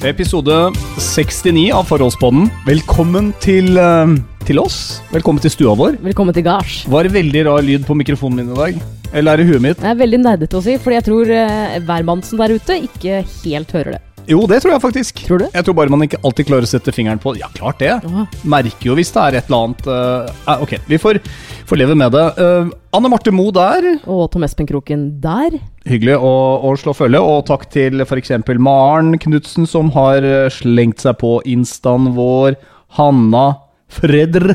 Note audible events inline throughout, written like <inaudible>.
Episode 69 av Forholdspodden. Velkommen til, eh, til oss. Velkommen til stua vår. Velkommen til gards. Var det veldig rar lyd på mikrofonen min i dag? Eller er det huet mitt? Det er veldig nerdete å si, fordi jeg tror uh, hvermannsen der ute ikke helt hører det. Jo, det tror jeg faktisk. Tror du? Jeg tror bare man ikke alltid klarer å sette fingeren på Ja, klart det. Aha. Merker jo hvis det er et eller annet eh, Ok, vi får, får leve med det. Uh, Anne Marte Moe der. Og Tom Espen Kroken der. Hyggelig å, å slå følge. Og takk til f.eks. Maren Knutsen, som har slengt seg på instaen vår. Hanna Fredr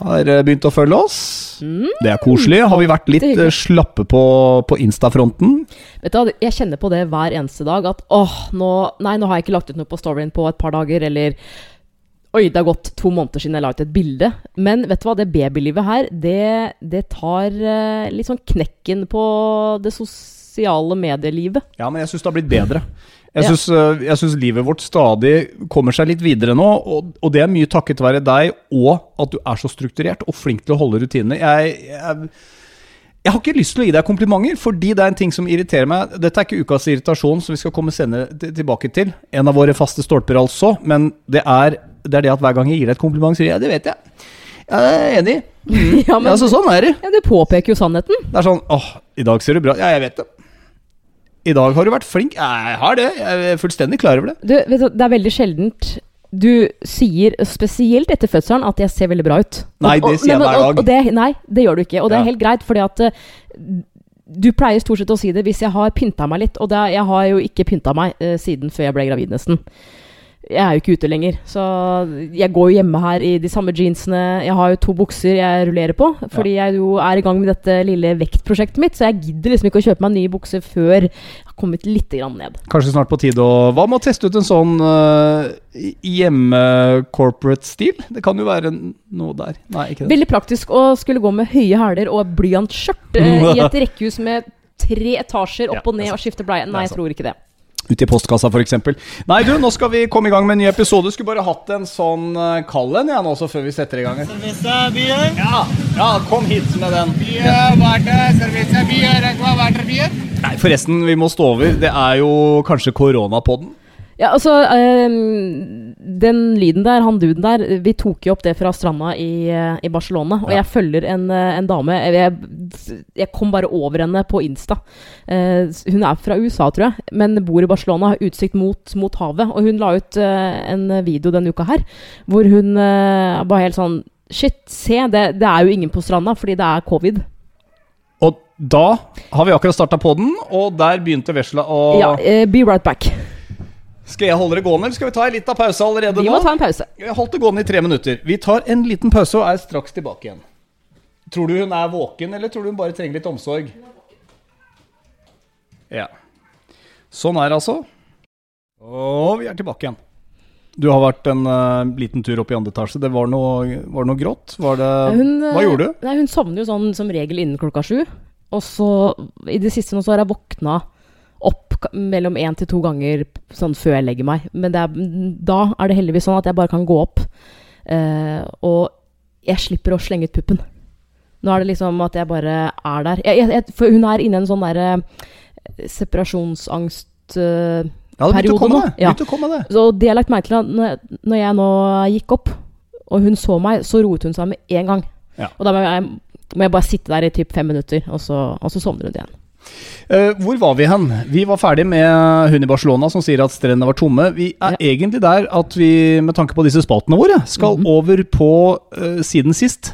har eh, begynt å følge oss. Det er koselig. Har vi vært litt Mm. eh, slappe på, på Insta-fronten? Vet du, hva, Jeg kjenner på det hver eneste dag at åh, nå, nei, nå har jeg ikke lagt ut noe på storyen på et par dager, eller Oi, det har gått to måneder siden jeg la ut et bilde. Men vet du hva, det babylivet her, det, det tar eh, litt sånn knekken på det sosiale medielivet. Ja, men jeg syns det har blitt bedre. Jeg syns, syns livet vårt stadig kommer seg litt videre nå, og, og det er mye takket være deg og at du er så strukturert og flink til å holde rutinene. Jeg, jeg, jeg har ikke lyst til å gi deg komplimenter, fordi det er en ting som irriterer meg. Dette er ikke ukas irritasjon, som vi skal komme senere tilbake til. En av våre faste stolper, altså. Men det er, det er det at hver gang jeg gir deg et kompliment, sier jeg det vet jeg. Jeg er enig. <laughs> ja, men, Ja, så sånn er det. ja, det påpeker jo sannheten. Det er sånn åh, i dag ser du bra Ja, jeg vet det. I dag har du vært flink. Jeg har det. Jeg er fullstendig klar over det. Du, vet du, det er veldig sjeldent du sier, spesielt etter fødselen, at jeg ser veldig bra ut. Nei, det sier jeg hver dag. Og det, nei, det gjør du ikke. Og det er helt greit, fordi at eh, du pleier stort sett å si det hvis jeg har pynta meg litt. Og det, jeg har jo ikke pynta meg eh, siden før jeg ble gravid, nesten. Jeg er jo ikke ute lenger. Så jeg går jo hjemme her i de samme jeansene. Jeg har jo to bukser jeg rullerer på, fordi jeg jo er i gang med dette lille vektprosjektet mitt. Så jeg gidder liksom ikke å kjøpe meg nye bukser før jeg har kommet litt grann ned. Kanskje snart på tide å Hva med å teste ut en sånn uh, hjemme-corporate-stil? Det kan jo være noe der. Nei, ikke det. Veldig praktisk å skulle gå med høye hæler og blyantskjørt uh, i <laughs> et rekkehus med tre etasjer Ja, opp og ned og skifte bleie. Nei, jeg tror ikke det. Ute i postkassa, f.eks. Nei, du, nå skal vi komme i gang med en ny episode. Skulle bare hatt en sånn kall en, jeg, nå også, før vi setter i gang. Servicebyen? Ja, ja, kom hit med den. Nei, forresten, vi må stå over. Det er jo kanskje koronapodden. Ja, altså ehm, Den lyden der, han duden der, vi tok jo opp det fra stranda i, eh, i Barcelona. Og Ja. jeg følger en, eh, en dame jeg, jeg kom bare over henne på Insta. Uh, hun er fra USA, tror jeg, men bor i Barcelona, har utsikt mot, mot havet. Og hun la ut uh, en video denne uka her hvor hun uh, var helt sånn Shit, se, det, det er jo ingen på stranda fordi det er covid. Og da har vi akkurat starta podden, og der begynte vesla å Ja, be right back. Skal jeg holde det gående, eller skal vi ta en liten pause allerede nå? Vi nå? må ta en pause. Jeg holdt det gående i tre minutter. Vi tar en liten pause og er straks tilbake igjen. Tror du hun er våken, eller tror du hun bare trenger litt omsorg? Ja. Sånn er det altså. Og vi er tilbake igjen. Du har vært en uh, liten tur opp i andre etasje. Det var noe, var det noe grått? Var det, Hun, hva eh, gjorde du? Nei, hun sovner jo sånn som regel innen klokka sju. Og så i det siste nå så har jeg våkna opp mellom én til to ganger sånn før jeg legger meg. Men er, da er det heldigvis sånn at jeg bare kan gå opp. Uh, og jeg slipper å slenge ut puppen. Nå er det liksom at jeg bare er der. Jeg, jeg, for hun er inne i en sånn derre separasjonsangst eh, Ja, det begynte å komme. Ja. Å komme det. Så det jeg har lagt merke til når, når jeg nå gikk opp, og hun så meg, så roet hun seg med en gang. Ja. Og da må jeg, må jeg bare sitte der i typ fem minutter, og så, og så sovner hun igjen. Eh, hvor var vi hen? Vi var ferdig med hun i Barcelona som sier at strendene var tomme. Vi er Ja. egentlig der at vi, med tanke på disse spaltene våre, skal Mhm. over på uh, siden sist.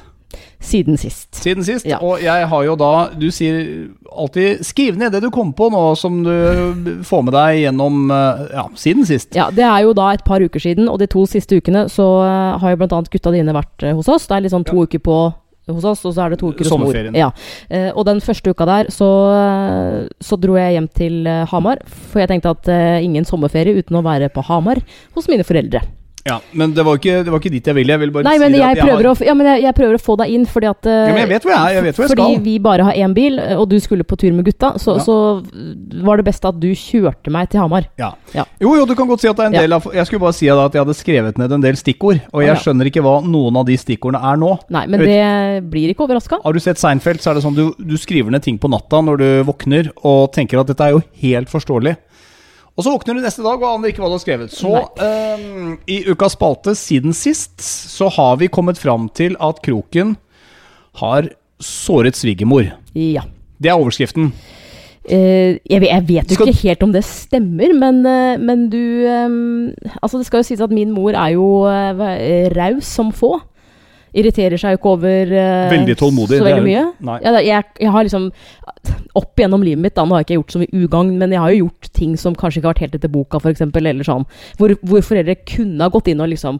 Siden sist. Siden sist. Ja. Og jeg har jo da Du sier alltid 'skriv ned det du kom på nå som du får med deg gjennom eh, ja, siden sist'. Ja, Det er jo da et par uker siden, og de to siste ukene så har jo bl.a. gutta dine vært hos oss. Det er liksom to uker på hos oss, og så er det to uker hos mor. Ja. Eh, og den første uka der så, eh, så dro jeg hjem til eh, Hamar, for jeg tenkte at eh, ingen sommerferie uten å være på Hamar hos mine foreldre. Ja, Men det var ikke, det var ikke dit jeg ville. Jeg vil bare Nei, si men jeg at prøver, har, å, ja, men jeg, jeg prøver å få deg inn, fordi at eh, ja, men Jeg vet hvor jeg er, jeg vet hvor jeg Fordi skal. vi bare har én bil, og du skulle på tur med gutta, så, Ja. så var det best at du kjørte meg til Hamar. Ja. Jo, jo, du kan godt si at det er en del av Jeg skulle bare si at jeg hadde skrevet ned en del stikkord, og jeg skjønner ikke hva noen av de stikkordene er nå. Nei, men Vet- det blir ikke overraska. Har du sett Seinfeld, så er det sånn du, du skriver ned ting på natta når du våkner, og tenker at dette er jo helt forståelig. Og så våkner du neste dag og aner ikke hva du har skrevet. Så um, i ukas spalte siden sist så har vi kommet fram til at Kroken har såret svigermor. Ja. Det er overskriften. Uh, jeg, vet- jeg vet jo Skal- ikke helt om det stemmer, men, uh, men du um, Altså, det skal jo sies at min mor er jo uh, raus som få. Irriterer seg jo ikke over uh, Veldig tålmodig, så er veldig mye. Nei. Ja, jeg, jeg har liksom Opp gjennom livet mitt, da, nå har jeg ikke gjort så mye ugagn, men jeg har jo gjort ting som kanskje ikke har vært helt etter boka, f.eks., eller sånn. Hvor, hvor foreldre kunne ha gått inn og liksom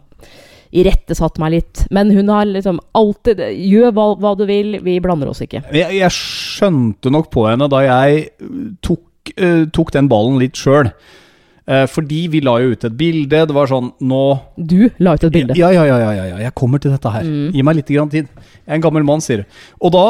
irettesatt meg litt. Men hun har liksom alltid Gjør hva, hva du vil, vi blander oss ikke. Jeg, jeg skjønte nok på henne da jeg tok, uh, tok den ballen litt sjøl. Fordi vi la jo ut et bilde. Det var sånn Nå Du la ut et bilde. Ja, ja, ja, ja, ja, jeg kommer til dette her. Mm. Gi meg litt grann tid. Jeg er en gammel mann, sier du. Og da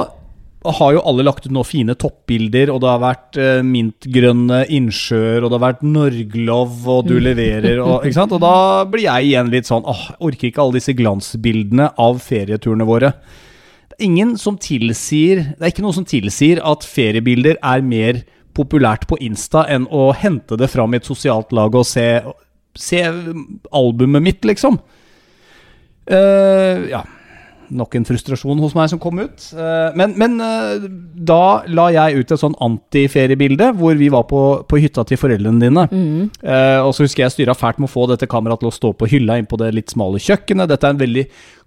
har jo alle lagt ut nå fine toppbilder, og det har vært eh, mintgrønne innsjøer, og det har vært Norglov, og du leverer, og, ikke sant? Og da blir jeg igjen litt sånn åh, jeg orker ikke alle disse glansbildene av ferieturene våre. Det er ingen som tilsier Det er ikke noe som tilsier at feriebilder er mer populært på Insta enn å hente det fram i et sosialt lag og se, se albumet mitt, liksom. Uh, ja. Nok en frustrasjon hos meg som kom ut. Eh, men men eh, da la jeg ut et sånn antiferiebilde hvor vi var på, på hytta til foreldrene dine. Mm. Og så husker jeg styra fælt med å få dette kameraet til å stå på hylla inn på det litt smale kjøkkenet. Dette er en veldig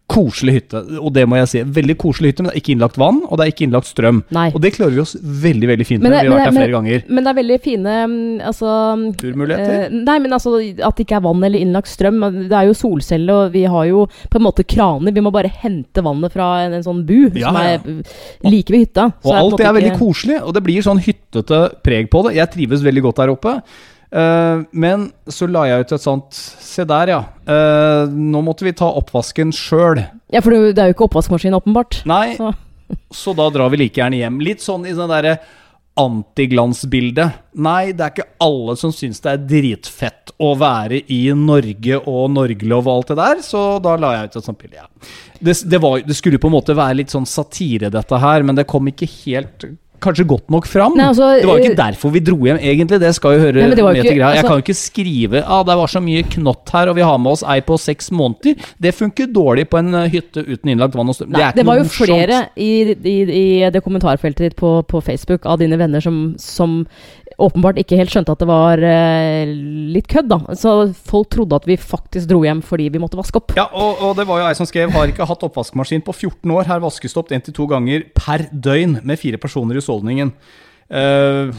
koselig hytte, og det må jeg si. Veldig koselig hytte, men det er ikke innlagt vann, og det er ikke innlagt strøm. Nei. Og det klarer vi oss veldig veldig fint med. Vi har vært der flere ganger. Men det er veldig fine mm, altså, Turmuligheter. eh, nei, men altså at det ikke er vann eller innlagt strøm. Det er jo solcelle, og vi har jo på en måte kraner. Vi må bare hente vannet fra en, en sånn bu Ja, som er ja. like ved hytta. Så Og alt det er veldig ikke- koselig, og det blir sånn hyttete preg på det. Jeg trives veldig godt der oppe. Eh, men så la jeg ut et sånt Se der, ja. Uh, nå måtte vi ta oppvasken sjøl. Ja, for det det er jo ikke oppvaskmaskin, åpenbart. Nei, Så. så da drar vi like gjerne hjem. Litt sånn i det derre antiglansbildet. Nei, det er ikke alle som syns det er dritfett å være i Norge og Norgelov og alt det der, så da la jeg ut et sånt bilde. Ja. Det, det, var, det skulle på en måte være litt sånn satire, dette her, men det kom ikke helt Kanskje godt nok fram. Nei, altså, det var jo ikke eh, derfor vi dro hjem, egentlig. Det skal jo høre Nei, jo med ikke- til greia. Jeg altså- kan jo ikke skrive ah, det var så mye knott her, og vi har med oss ei på seks måneder. Det funker dårlig på en eh, hytte uten innlagt vann og strøm. Det er ikke det var jo flere i, i, i det kommentarfeltet ditt på, på Facebook av dine venner som, som åpenbart ikke helt skjønte at det var eh, litt kødd, da. Så folk trodde at vi faktisk dro hjem fordi vi måtte vaske opp. Ja, og, og det var jo ei som skrev Har ikke hatt oppvaskmaskin på 14 år. Her vaskes det opp én til to ganger per døgn med fire personer i husholdningen. Uh,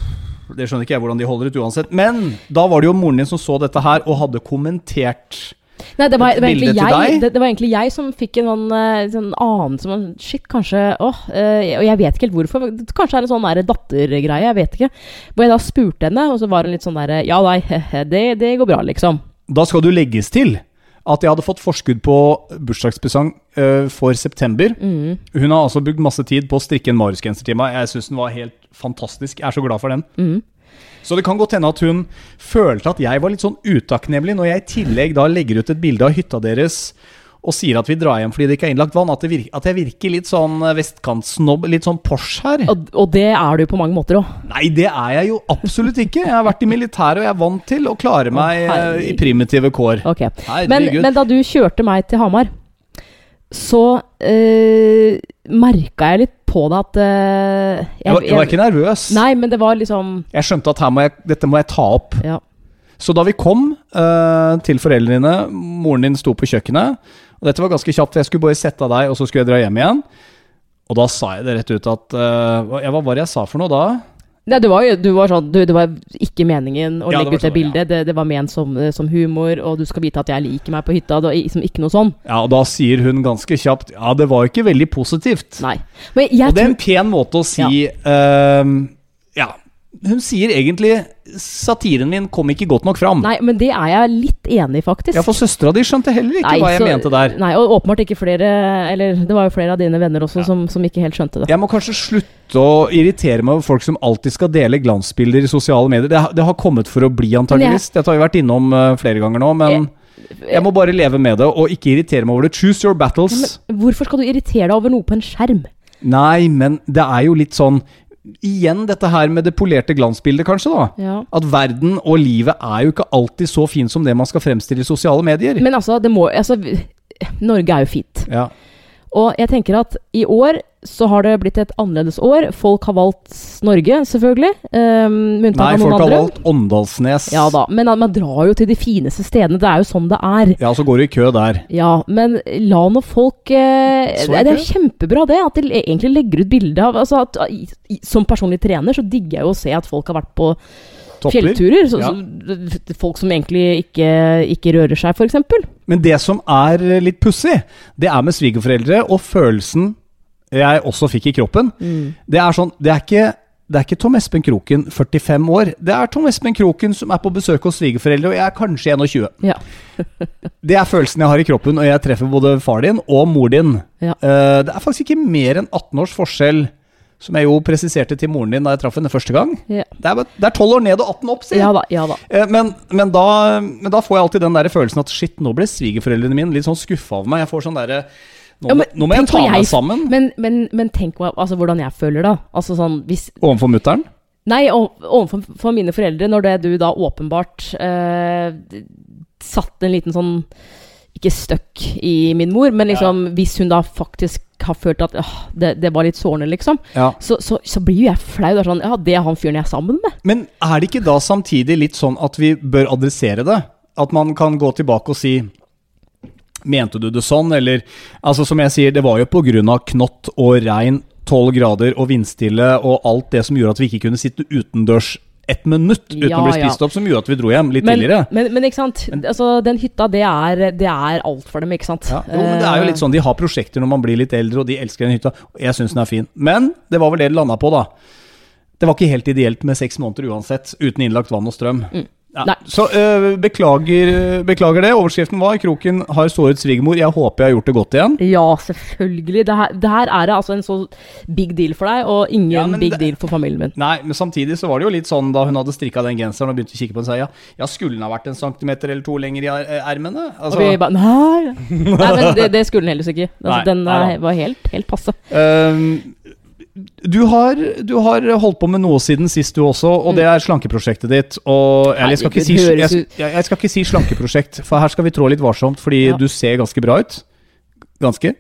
det skjønner ikke jeg hvordan de holder ut uansett. Men da var det jo moren din som så dette her og hadde kommentert. Nei, det var, det var, jeg, det, det var egentlig jeg som fikk en sånn, eh, sånn anelse om Shit, kanskje åh, eh, Og jeg vet ikke helt hvorfor. Kanskje det er en sånn dattergreie. Jeg vet ikke. Hvor jeg da spurte henne, og så var hun litt sånn derre Ja, nei, <laughs> det, det går bra, liksom. Da skal du legges til at jeg hadde fått forskudd på bursdagspresang eh, for september. Mm. Hun har altså brukt masse tid på å strikke en Marius-genser til meg. Jeg syns den var helt fantastisk. Jeg er så glad for den. Mm. Så det kan godt hende at hun følte at jeg var litt sånn utakknemlig når jeg i tillegg da legger ut et bilde av hytta deres og sier at vi drar hjem fordi det ikke er innlagt vann. At, det virker, at jeg virker litt sånn vestkantsnobb, litt sånn Porsche her. Og, og det er du på mange måter òg. Nei, det er jeg jo absolutt ikke. Jeg har vært i militæret, og jeg er vant til å klare meg oh, i primitive kår. Okay. Men, men da du kjørte meg til Hamar, så øh, merka jeg litt på det at øh, Jeg var, jeg var ikke nervøs. Nei, men det var liksom Jeg skjønte at må jeg, dette må jeg ta opp. Ja. Så da vi kom øh, til foreldrene dine, moren din sto på kjøkkenet, og dette var ganske kjapt, for jeg skulle bare sette av deg, og så skulle jeg dra hjem igjen. Og da sa jeg det rett ut at uh, ja, Hva var det jeg sa for noe da? Nei, du var du var sånn du, Det var ikke meningen å Ja, legge ut det sånn, bildet. Det, det var ment som, eh, som humor, og du skal vite at jeg liker meg på hytta. Det var liksom ikke noe sånn. Ja, og da sier hun ganske kjapt Ja, det var ikke veldig positivt. Nei. Men jeg Og det er en pen måte å si ehm, Ja. Hun sier egentlig Satiren min kom ikke godt nok fram. Nei, men det er jeg litt enig i, faktisk. Ja, for søstera di skjønte heller ikke Nei, hva jeg så- mente der. Nei, og åpenbart ikke flere Eller det var jo flere av dine venner også som, som ikke helt skjønte det. Jeg må kanskje slutte å irritere meg over folk som alltid skal dele glansbilder i sosiale medier. Det, har- det har kommet for å bli, antageligvis. Dette har vi vært innom eh, flere ganger nå, men jeg må bare leve med det og ikke irritere meg over det. Choose your battles. Men hvorfor skal du irritere deg over noe på en skjerm? Nei, men det er jo litt sånn Igjen dette her med det polerte glansbildet, kanskje, da. Ja. At verden og livet er jo ikke alltid så fint som det man skal fremstille i sosiale medier. Men altså, det må altså, Norge er jo fint. Ja. Og jeg tenker at i år så har det blitt et annerledes år. Folk har valgt Norge, selvfølgelig. Um, Nei, folk har andre. valgt Åndalsnes. Ja da, men man drar jo til de fineste stedene. Det er jo sånn det er. Ja, så går du i kø der. Ja, men la nå folk eh, det, er det er kjempebra det, at de egentlig legger ut bilde av altså at, Som personlig trener så digger jeg jo å se at folk har vært på Topper. fjellturer. Så, Ja. så, folk som egentlig ikke, ikke rører seg, f.eks. Men det som er litt pussig, det er med svigerforeldre og følelsen jeg også fikk i kroppen. Mm. Det er sånn Det er ikke det er ikke Tom Espen Kroken, 45 år. Det er Tom Espen Kroken som er på besøk hos svigerforeldre, og jeg er kanskje 21. Ja. <laughs> Det er følelsen jeg har i kroppen når jeg treffer både far din og mor din. Ja. Uh, det er faktisk ikke mer enn 18 års forskjell, som jeg jo presiserte til moren din da jeg traff henne første gang. Ja. Det er, tolv 12 år ned og 18 opp, sier ja da. Ja da. Eh, Men, men, da, men da får jeg alltid den der følelsen at shit, nå ble svigerforeldrene mine litt sånn skuffa over meg. Jeg får sånn derre nå, Ja, men nå må jeg ta meg sammen Men, men, men tenk altså, hvordan jeg føler da. Altså sånn hvis overfor mutter'n. Nei, overfor for mine foreldre, når det du da åpenbart eh, satt en liten sånn Ikke støkk i min mor, men liksom hvis hun da faktisk har følt at åh, det, det var litt sårende, liksom, Ja. så, så, så blir jo jeg flau. Det er sånn Ja, det er han fyren jeg er sammen med. Men er det ikke da samtidig litt sånn at vi bør adressere det? At man kan gå tilbake og si Mente du det sånn, eller Altså, som jeg sier, det var jo på grunn av knott og regn, 12 grader og vindstille og alt det som gjorde at vi ikke kunne sitte utendørs ett minutt uten Ja, å bli spist opp, som gjorde at vi dro hjem litt Men, tidligere. men, men ikke sant. Altså, den hytta, det er, det er alt for dem, ikke sant. Ja, jo, men det er jo litt sånn, De har prosjekter når man blir litt eldre, og de elsker den hytta. og Jeg syns den er fin. Men det var vel det det landa på, da. Det var ikke helt ideelt med seks måneder uansett, uten innlagt vann og strøm. Mm. Nei. Så øh, beklager, beklager det. Overskriften var 'Kroken har såret svigermor'. Jeg håper jeg har gjort det godt igjen. Ja, selvfølgelig. Det her, det her er det altså en så big deal for deg, og ingen Ja, big det- deal for familien min. Nei, men samtidig så var det jo litt sånn da hun hadde strikka den genseren og begynte å kikke på den, sa ja, ja, skulle den ha vært en centimeter eller to lenger i ermene? ermene? Og Altså, vi bare Nei! <laughs> nei men det, det skulle den heller ikke. Altså, Nei, den nei var helt, helt passe. Ehm, du, har, du har holdt på med noe siden sist, du også, og det er slankeprosjektet ditt. Og, eller jeg, skal ikke si, Mm. Jeg, jeg skal ikke si slankeprosjekt, for her skal vi trå litt varsomt, fordi Ja. du ser ganske bra ut. Ganske.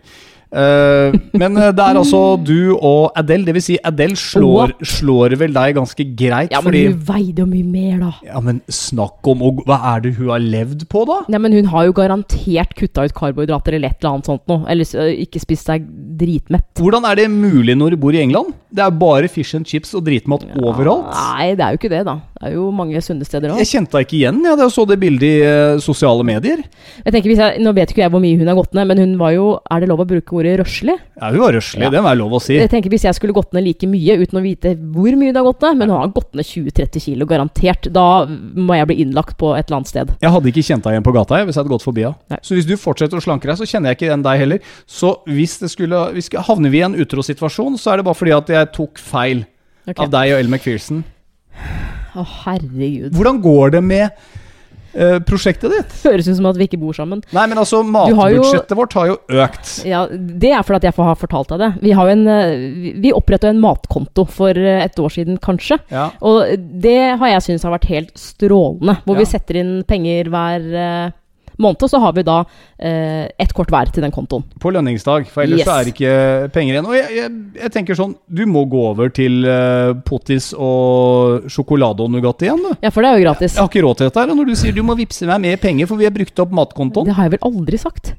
Eh, men eh, det er <laughs> altså du og Adele, Det vil Si Adele slår, slår vel deg ganske greit, Ja, men fordi hun veide jo mye mer, da. Ja, men snakk om og, Hva er det hun har levd på, da? Ja, men hun har jo garantert kutta ut karbohydrater eller et eller annet sånt noe. Eller ikke spist seg dritmett. Hvordan er det mulig når du bor i England? Det er bare fish and chips og dritmat overalt. Nei, det er jo ikke det, da. Det er jo mange sunne steder òg. Jeg kjente deg ikke igjen ja, da jeg så det bildet i uh, sosiale medier. Jeg tenker jeg, Nå vet ikke jeg hvor mye hun har gått ned, men hun var jo Er det lov å bruke ordet røslig? Ja, Hun var røslig, Ja. det må være lov å si. Jeg tenker Hvis jeg skulle gått ned like mye uten å vite hvor mye det har gått ned, men hun har gått ned 20-30 kilo, garantert, da må jeg bli innlagt på et eller annet sted. Jeg hadde ikke kjent deg igjen på gata jeg, hvis jeg hadde gått forbi henne. Så hvis du fortsetter å slanke deg, så kjenner jeg ikke igjen deg heller. Så hvis det skulle hvis havner vi i en utro-situasjon, så er det bare fordi at jeg tok feil okay. av deg og Elle McPherson. Å, herregud. Hvordan går det med eh, prosjektet ditt? Høres ut som at vi ikke bor sammen. Nei, men altså, jo- matbudsjettet vårt har jo økt. Ja, Det er fordi at jeg får ha fortalt deg det. Vi, har en, eh, vi- oppretta en matkonto for eh, et år siden, kanskje. Ja. Og det har jeg syntes har vært helt strålende. Hvor Ja. vi setter inn penger hver måned, og så har vi da eh, ett kort hver til den kontoen. På lønningsdag, for ellers Yes. så er det ikke penger igjen. Og jeg, jeg, jeg tenker sånn, du må gå over til eh, pottis og sjokolade og Nougat igjen, du. Ja, for det er jo gratis. Jeg har ikke råd til dette her, og når du sier du må vippse meg mer penger, for vi har brukt opp matkontoen Det har jeg vel aldri sagt.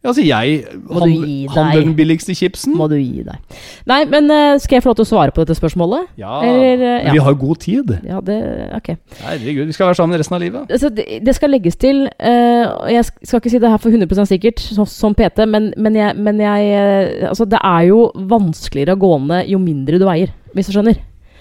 Altså, jeg han, han, den billigste chipsen. Må du gi deg. Nei, men uh, skal jeg få lov til å svare på dette spørsmålet? Ja, Eller, uh, ja. vi har god tid. Ja, det Ok. Herregud, vi skal være sammen resten av livet. Altså, det, det skal legges til og Jeg skal ikke si det her for 100 sikkert, så, som PT, men, men, jeg, men jeg Altså, det er jo vanskeligere å gå ned jo mindre du veier, hvis du skjønner.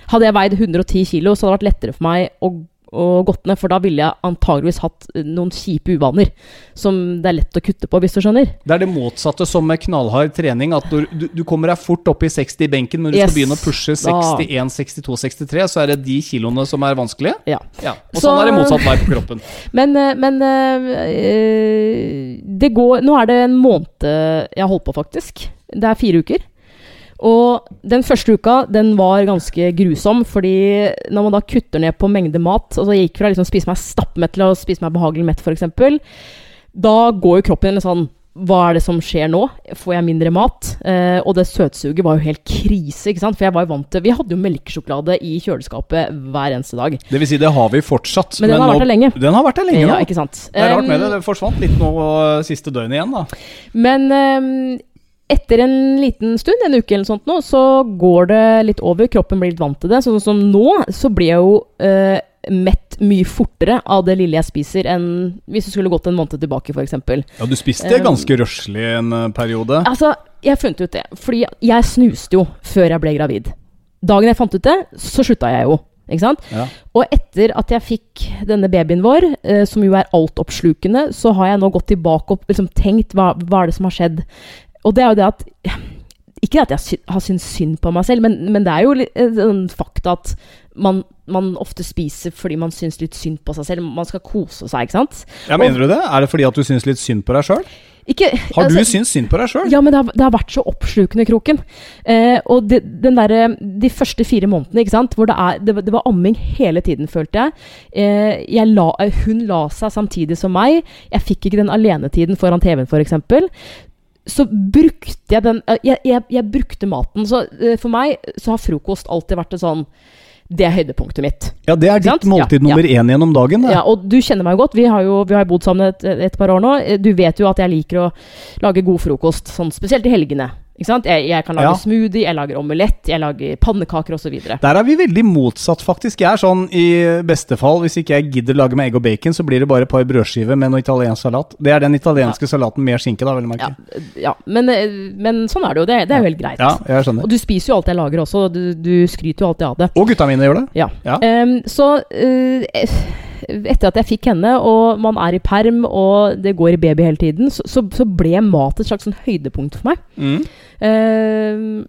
Hadde jeg veid 110 kilo, så hadde det vært lettere for meg å, å gått ned, for da ville jeg antageligvis hatt noen kjipe uvaner som det er lett å kutte på, hvis du skjønner. Det er det motsatte som med knallhard trening. At du, du, du kommer deg fort opp i 60 i benken, men du Yes. skal begynne å pushe 61, 62, 63, så er det de kiloene som er vanskelige. Ja. Ja, Og Så- sånn er det motsatt vei på kroppen. <laughs> Men, eh, men øh, det går Nå er det en måned jeg har holdt på, faktisk. Det er fire uker. Og den første uka den var ganske grusom, fordi når man da kutter ned på mengde mat Altså jeg gikk fra liksom å spise meg stappmett til å spise meg behagelig mett, f.eks. Da går jo kroppen litt sånn Hva er det som skjer nå? Får jeg mindre mat? Eh, og det søtsuget var jo helt krise, ikke sant? For jeg var jo vant til Vi hadde jo melkesjokolade i kjøleskapet hver eneste dag. Det vil si, det har vi fortsatt. Men den har nå- vært der lenge. Den har vært der lenge Ja, ja. ikke sant? Det er rart med Um, det. Det forsvant litt nå uh, siste døgnet igjen, da. Men ehm, etter en liten stund, en uke eller sånt nå, så går det litt over. Kroppen blir litt vant til det. Sånn som nå, så blir jeg jo eh, mett mye fortere av det lille jeg spiser, enn hvis det skulle gått en måned tilbake, f.eks. Ja, du spiste Um, ganske røslig en uh, periode. Altså, jeg har funnet ut det. Fordi jeg snuste jo før jeg ble gravid. Dagen jeg fant ut det, så slutta jeg jo. Ikke sant? Ja. Og etter at jeg fikk denne babyen vår, eh, som jo er altoppslukende, så har jeg nå gått tilbake og liksom tenkt hva, hva er det som har skjedd. Og det er jo det at Ikke at jeg har syntes synd på meg selv, men, men det er jo en eh, sånn fakta at man, man ofte spiser fordi man syns litt synd på seg selv. Man skal kose seg, ikke sant? Ja, Mener du det? Er det fordi at du syns litt synd på deg sjøl? Ikke, Har du altså- syntes synd på deg sjøl? Ja, men det har, det har vært så oppslukende, Kroken. Eh, og det, den derre De første fire månedene, ikke sant, hvor det, er, det, var- det var amming hele tiden, følte jeg. Eh, jeg la, eh, hun la seg samtidig som meg. Jeg fikk ikke den alenetiden foran TV-en, f.eks. Så brukte jeg den eh, Jeg, jeg, jeg brukte maten. Så eh, for meg så har frokost alltid vært det sånn Det er høydepunktet mitt. Ja, det er ditt måltid Ja, nummer én gjennom dagen. Da. Ja, og du kjenner meg godt. Vi har jo vi har bodd sammen et, et par år nå. Du vet jo at jeg liker å lage god frokost, sånn spesielt i helgene. Jeg, jeg kan lage Ja. smoothie, jeg lager omelett, jeg lager pannekaker osv. Der er vi veldig motsatt, faktisk. Jeg er sånn i beste fall, hvis ikke jeg gidder lage med egg og bacon, så blir det bare et par brødskiver med noe italiensk salat. Det er den italienske salaten med skinke, da, vel å Ja, merke. ja. Men, eh, men sånn er det jo. Det, det er jo helt greit. Ja, jeg skjønner. Og du spiser jo alt jeg lager også. Du, du skryter jo alltid av det. Og gutta mine gjør det. Ja. Ja. Em, så eh, etter at jeg fikk henne, og man er i perm, og det går i baby hele tiden, så, så, så ble mat et slags sånn høydepunkt for meg. Mm. Uh,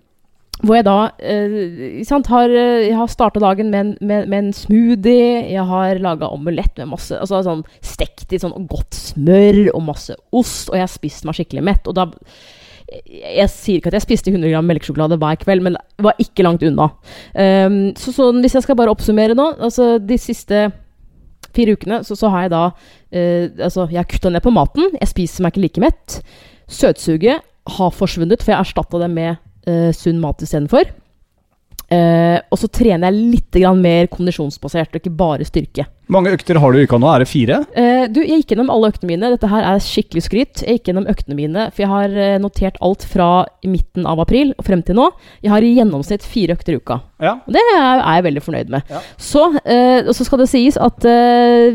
hvor jeg da eh, sant, har, eh, Jeg har starta dagen med en, med, med en smoothie. Jeg har laga omelett med masse altså sånn Stekt i sånn godt smør og masse ost. Og jeg har spist meg skikkelig mett. Og da jeg, jeg sier ikke at jeg spiste 100 gram melkesjokolade hver kveld, men det var ikke langt unna. Um, så, sånn, hvis jeg skal bare oppsummere nå altså De siste fire ukene så, så har jeg da eh, Altså, jeg har kutta ned på maten. Jeg spiser meg ikke like mett. Søtsuget har forsvunnet, for jeg erstatta det med eh, sunn mat istedenfor. Uh, og så trener jeg litt grann mer kondisjonsbasert, og ikke bare styrke. mange økter har du i uka nå? Er det fire? Uh, du, jeg gikk gjennom alle øktene mine. Dette her er skikkelig skryt. Jeg gikk gjennom øktene mine, for jeg har eh, notert alt fra midten av april og frem til nå. Jeg har i gjennomsnitt fire økter i uka. Ja. Og det er, jeg veldig fornøyd med. Ja. Så, uh, og så skal det sies at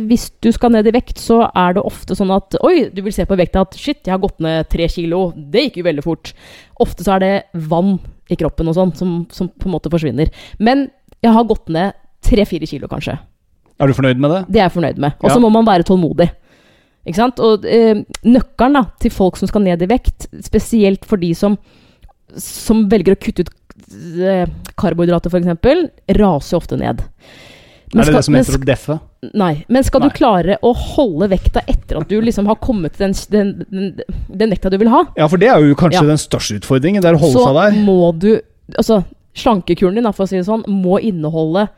hvis du skal ned i vekt, så er det ofte sånn at Oi, du vil se på vekta at shit, jeg har gått ned tre kilo. Det gikk jo veldig fort. Ofte så er det vann i kroppen og sånn som, som på en måte forsvinner. Men jeg har gått ned tre-fire kilo, kanskje. Er du fornøyd med det? Det er jeg fornøyd med. Og så Ja. må man være tålmodig. Ikke sant? Og eh, nøkkelen da, til folk som skal ned i vekt, spesielt for de som, som velger å kutte ut eh, karbohydrater f.eks., raser jo ofte ned. Men er det skal- det som heter å deffe? Nei. Men skal Nei. du klare å holde vekta etter at du liksom har kommet til den, den, den, den vekta du vil ha, Ja, for det er jo kanskje Ja. den største utfordringen. Det er å holde så seg der. Så må du Altså, slankekuren din, for å si det sånn, må inneholde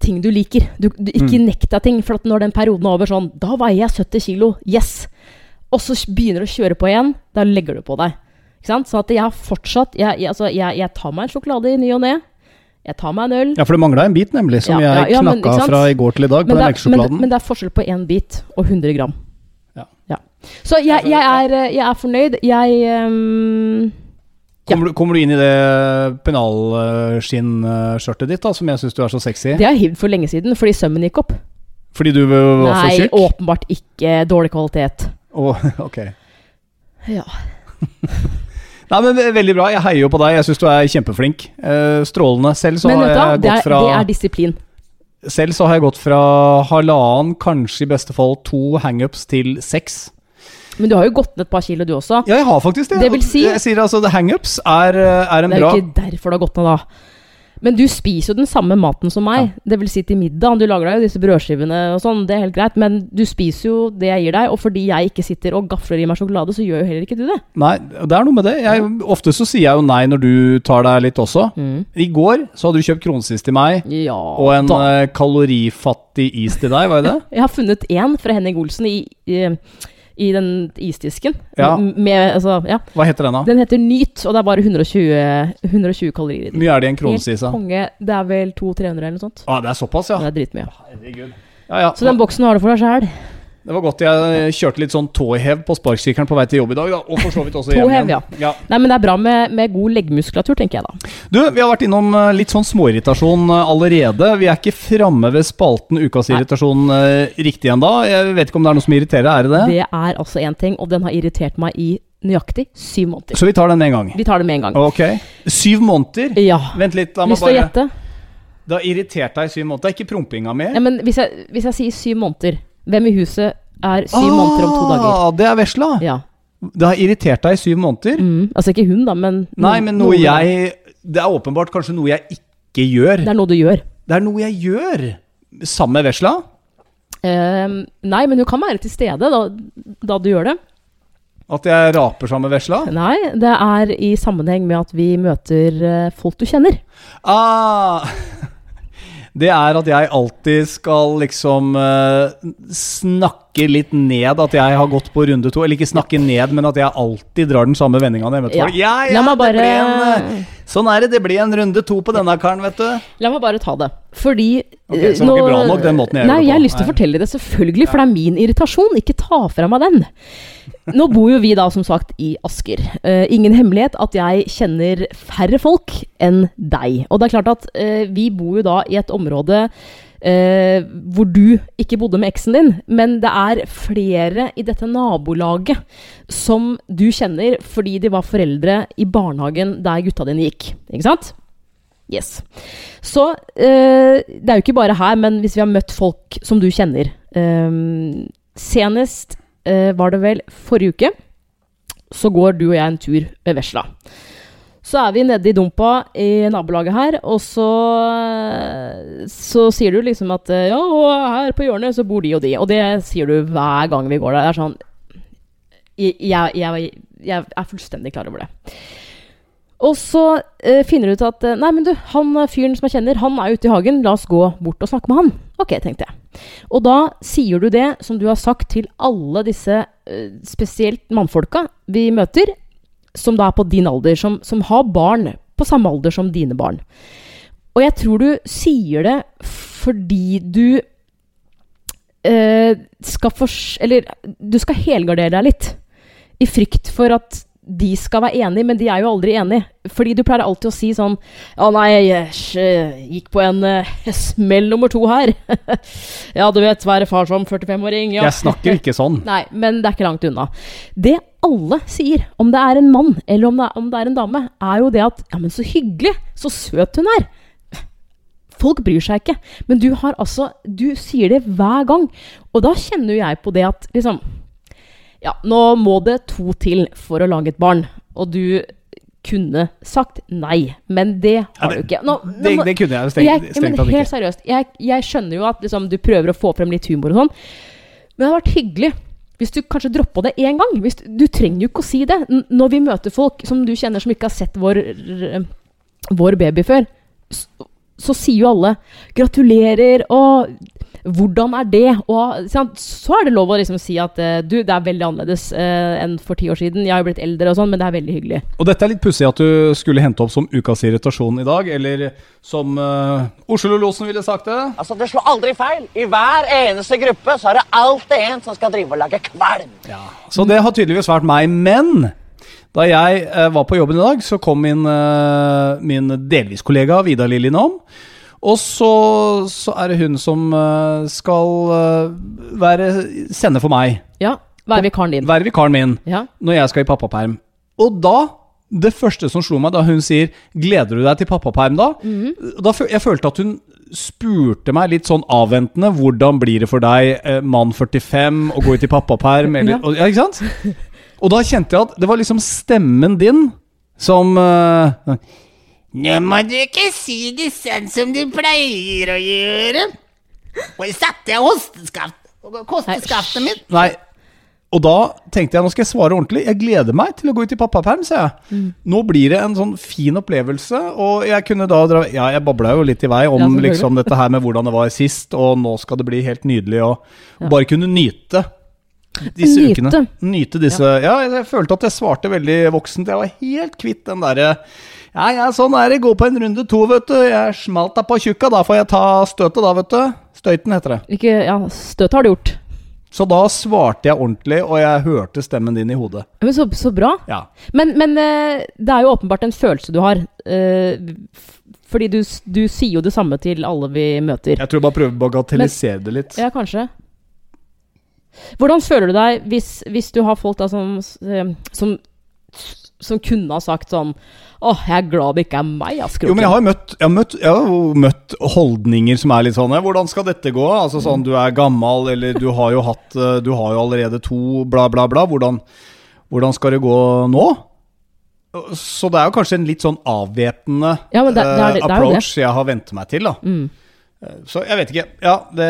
ting du liker. Du, du, ikke Mm. nekt deg ting. For når den perioden er over sånn Da veier jeg 70 kilo. Yes! Og så begynner du å kjøre på igjen. Da legger du på deg. Ikke sant? Så at jeg har fortsatt Jeg, jeg, altså, jeg, jeg tar meg en sjokolade i ny og ne. Jeg tar meg en øl. Ja, for det mangla en bit, nemlig, som Ja, jeg ja, knakka men, fra i går til i dag på Men den det, men, men det er forskjell på én bit og 100 gram. Ja. Så jeg, jeg, er, eh, jeg er fornøyd. Jeg um, ja. Kommer, du, kommer du inn i det pennalskinnskjørtet ditt, da, som jeg syns du er så sexy? Det har jeg hivd for lenge siden, fordi sømmen gikk opp. Fordi du var Nei, så tjukk? åpenbart ikke dårlig kvalitet. Å, <laughs> ok. Ja. Nei, men ve- Veldig bra. Jeg heier jo på deg. Jeg syns du er kjempeflink. Eh, strålende. Selv så Men har jeg gått jeg det er, fra det er disiplin. Selv så har jeg gått fra halvannen, kanskje i beste fall to hangups til seks. Men du har jo gått ned et par kilo, du også. Ja, jeg har faktisk det. Det vil si- Jeg sier altså, hangups er, er en Det er bra ikke derfor du har gått ned, da. Men du spiser jo den samme maten som meg. Det vil si til middag. Du lager deg jo disse brødskivene og sånn, det er helt greit. Men du spiser jo det jeg gir deg, og fordi jeg ikke sitter og gafler i meg sjokolade, så gjør jo heller ikke du det. Nei, det er noe med det. Jeg, ofte så sier jeg jo nei når du tar deg litt også. I går så hadde du kjøpt kronsis til meg, Ja og en da. eh, kalorifattig is til deg, var det det? <laughs> Jeg har funnet én fra Henning Olsen i, i, i den isdisken. Ja. Med, altså, ja. Hva heter den da? Den heter Nyt, og det er bare 120, 120 kalorier i den. Mye er det i en kronesis? Det er vel 200-300 eller noe sånt. Ah, det er såpass, ja. Det er dritmye. Ja, ja. Så den boksen har du for deg sjæl. Det var godt jeg kjørte litt sånn tåhev på sparkesykkelen på vei til jobb i dag, da. Og for så vidt også hjem igjen. Ja. Nei, men det er bra med, med god leggmuskulatur, tenker jeg da. Du, vi har vært innom eh, litt sånn småirritasjon eh, allerede. Vi er ikke framme ved spalten Ukas irritasjon eh, riktig ennå. Jeg vet ikke om det er noe som irriterer, er det det? Det er altså én ting, og den har irritert meg i nøyaktig syv måneder. Så vi tar den med en gang. Vi tar den med en gang. Ok. Syv måneder? Ja. Vent litt, la meg Lyst til å bare gjette? Det har irritert deg i syv måneder? Det er Ikke prompinga mer? Ja, men hvis jeg, hvis jeg sier syv måneder, hvem i huset er syv måneder om to dager? Ah, Det er vesla. Ja. Det har irritert deg i syv måneder? Mm. Altså ikke hun, da, men Nei, men noe noen- jeg Det er åpenbart kanskje noe jeg ikke gjør. Det er noe du gjør. Det er noe jeg gjør. Sammen med vesla? Uh, nei, men hun kan være til stede da, da du gjør det. At jeg raper sammen med vesla? Nei, det er i sammenheng med at vi møter eh, folk du kjenner. Ah, <laughs> det er at jeg alltid skal liksom uh, snakke litt ned at jeg har gått på runde to. Eller ikke snakke ned, men at jeg alltid drar den samme vendinga når Ja. Ja, ja, det bare- ble en, eh, Sånn er det. Det blir en runde to på denne karen, vet du. La meg bare ta det. Fordi Ok, eh, så det var ikke bra nok, den måten jeg gjør det på? Nei, jeg har lyst til å fortelle det, selvfølgelig, for det er min irritasjon. Ikke ta fra meg den. Nå bor jo vi da, som sagt, i Asker. Uh, ingen hemmelighet at jeg kjenner færre folk enn deg. Og det er klart at uh, vi bor jo da i et område uh, hvor du ikke bodde med eksen din, men det er flere i dette nabolaget som du kjenner fordi de var foreldre i barnehagen der gutta dine gikk. Ikke sant? Yes. Så det er jo ikke bare her, men hvis vi har møtt folk som du kjenner Senest var det vel forrige uke, så går du og jeg en tur ved Vesla. Så er vi nede i dumpa i nabolaget her, og så, så sier du liksom at eh, ja, og her på hjørnet så bor de og de. Og det sier du hver gang vi går der. Det er sånn Jeg, jeg, jeg, er fullstendig klar over det. Og så eh, finner du ut at eh, Nei, men du, han eh, fyren som jeg kjenner, han er ute i hagen. La oss gå bort og snakke med han. Ok, tenkte jeg. Og da sier du det som du har sagt til alle disse, eh, spesielt mannfolka vi møter, som da er på din alder, som, som har barn på samme alder som dine barn. Og jeg tror du sier det fordi du eh, skal fors... Eller du skal helgardere deg litt. I frykt for at de skal være enige, men de er jo aldri enige. Fordi du pleier alltid å si sånn Ja, nei, jeg eh, gikk på en uh, <laughs> smell nummer to her. <laughs> ja, du vet, være far som 45-åring. Ja. Jeg snakker ikke sånn. <laughs> Nei, men det er ikke langt unna. Det alle sier, om det er en mann eller om det er, om det er en dame, er jo det at Ja, men så hyggelig! Så søt hun er! <sighs> Folk bryr seg ikke. Men du har altså Du sier det hver gang. Og da kjenner jo jeg på det at liksom Ja, nå må det to til for å lage et barn. Og du kunne sagt nei, men det har du ikke. Nå, nå Det, må- det kunne jeg stengt, jeg, strengt, ja, men helt seriøst, jeg, jeg skjønner jo at liksom, du prøver å få frem litt humor og sånn, men det hadde vært hyggelig hvis du kanskje droppa det én gang. Hvis, du- trenger jo ikke å si det. Når vi møter folk som du kjenner som ikke har sett vår, vår baby før, så, så sier jo alle 'gratulerer' og 'hvordan er det?' Og så er det lov å liksom si at eh, du, det er veldig annerledes eh, enn for ti år siden. Jeg har jo blitt eldre og sånn, men det er veldig hyggelig. Og dette er litt pussig at du skulle hente opp som ukas irritasjon i dag, eller som uh, Oslo-losen ville sagt det. Altså, Det slår aldri feil. I hver eneste gruppe så er det alltid en som skal drive og lage kvalm. Så det har tydeligvis vært meg. Men da jeg uh, var på jobben i dag, så kom min, uh, min delvis kollega Vidar Lill innom. Og så, så er det hun som eh, skal eh, være sende for meg. Ja, Være vikaren din. Være vikaren min Ja. når jeg skal i pappaperm. Og da det første som slo meg da hun sier 'Gleder du deg til pappaperm da?' Mhm. da jeg følte at hun spurte meg litt sånn avventende 'Hvordan blir det for deg, eh, mann 45, å gå ut i pappaperm?' <laughs> Eller, Ja. og, ja, ikke sant? Og da kjente jeg at det var liksom stemmen din som eh, Nå må du ikke si det sånn som du pleier å gjøre. Og satte jeg hosteskaft, kosteskaftet mitt. Nei. Og da tenkte jeg nå skal jeg svare ordentlig. Jeg gleder meg til å gå ut i pappaperm, sa jeg. Nå blir det en sånn fin opplevelse, og jeg kunne da dra Ja, jeg babla jo litt i vei om Ja, liksom dette her med hvordan det var sist, og nå skal det bli helt nydelig, og bare kunne nyte disse Nyte. ukene. Nyte disse Ja, jeg, jeg følte at jeg svarte veldig voksent. Jeg var helt kvitt den derre ja, ja, sånn er det. Gå på en runde to, vet du. Jeg smalt deg på tjukka. Da får jeg ta støtet, da, vet du. Støyten heter det. Ikke, ja, støt har du gjort. Så da svarte jeg ordentlig, og jeg hørte stemmen din i hodet. Men så, så bra. Ja. Men, men eh, det er jo åpenbart en følelse du har. eh, fordi du, du sier jo det samme til alle vi møter. Jeg tror jeg bare prøver å bagatellisere det litt. Ja, kanskje. Hvordan føler du deg hvis, hvis du har folk da som, eh, som, som kunne ha sagt sånn Åh, jeg er glad det ikke er meg, ass, Jo, men jeg har møtt, jeg har møtt, jeg har møtt holdninger som er litt sånn Hvordan skal dette gå? Altså sånn, Du er gammel, eller du har jo hatt eh, Du har jo allerede to, bla, bla, bla. Hvordan, hvordan skal det gå nå? Så det er jo kanskje en litt sånn avvæpnende Ja, det- det er det- eh, det. approach jeg har vent meg til, da. Mm. Så jeg vet ikke. Ja, det,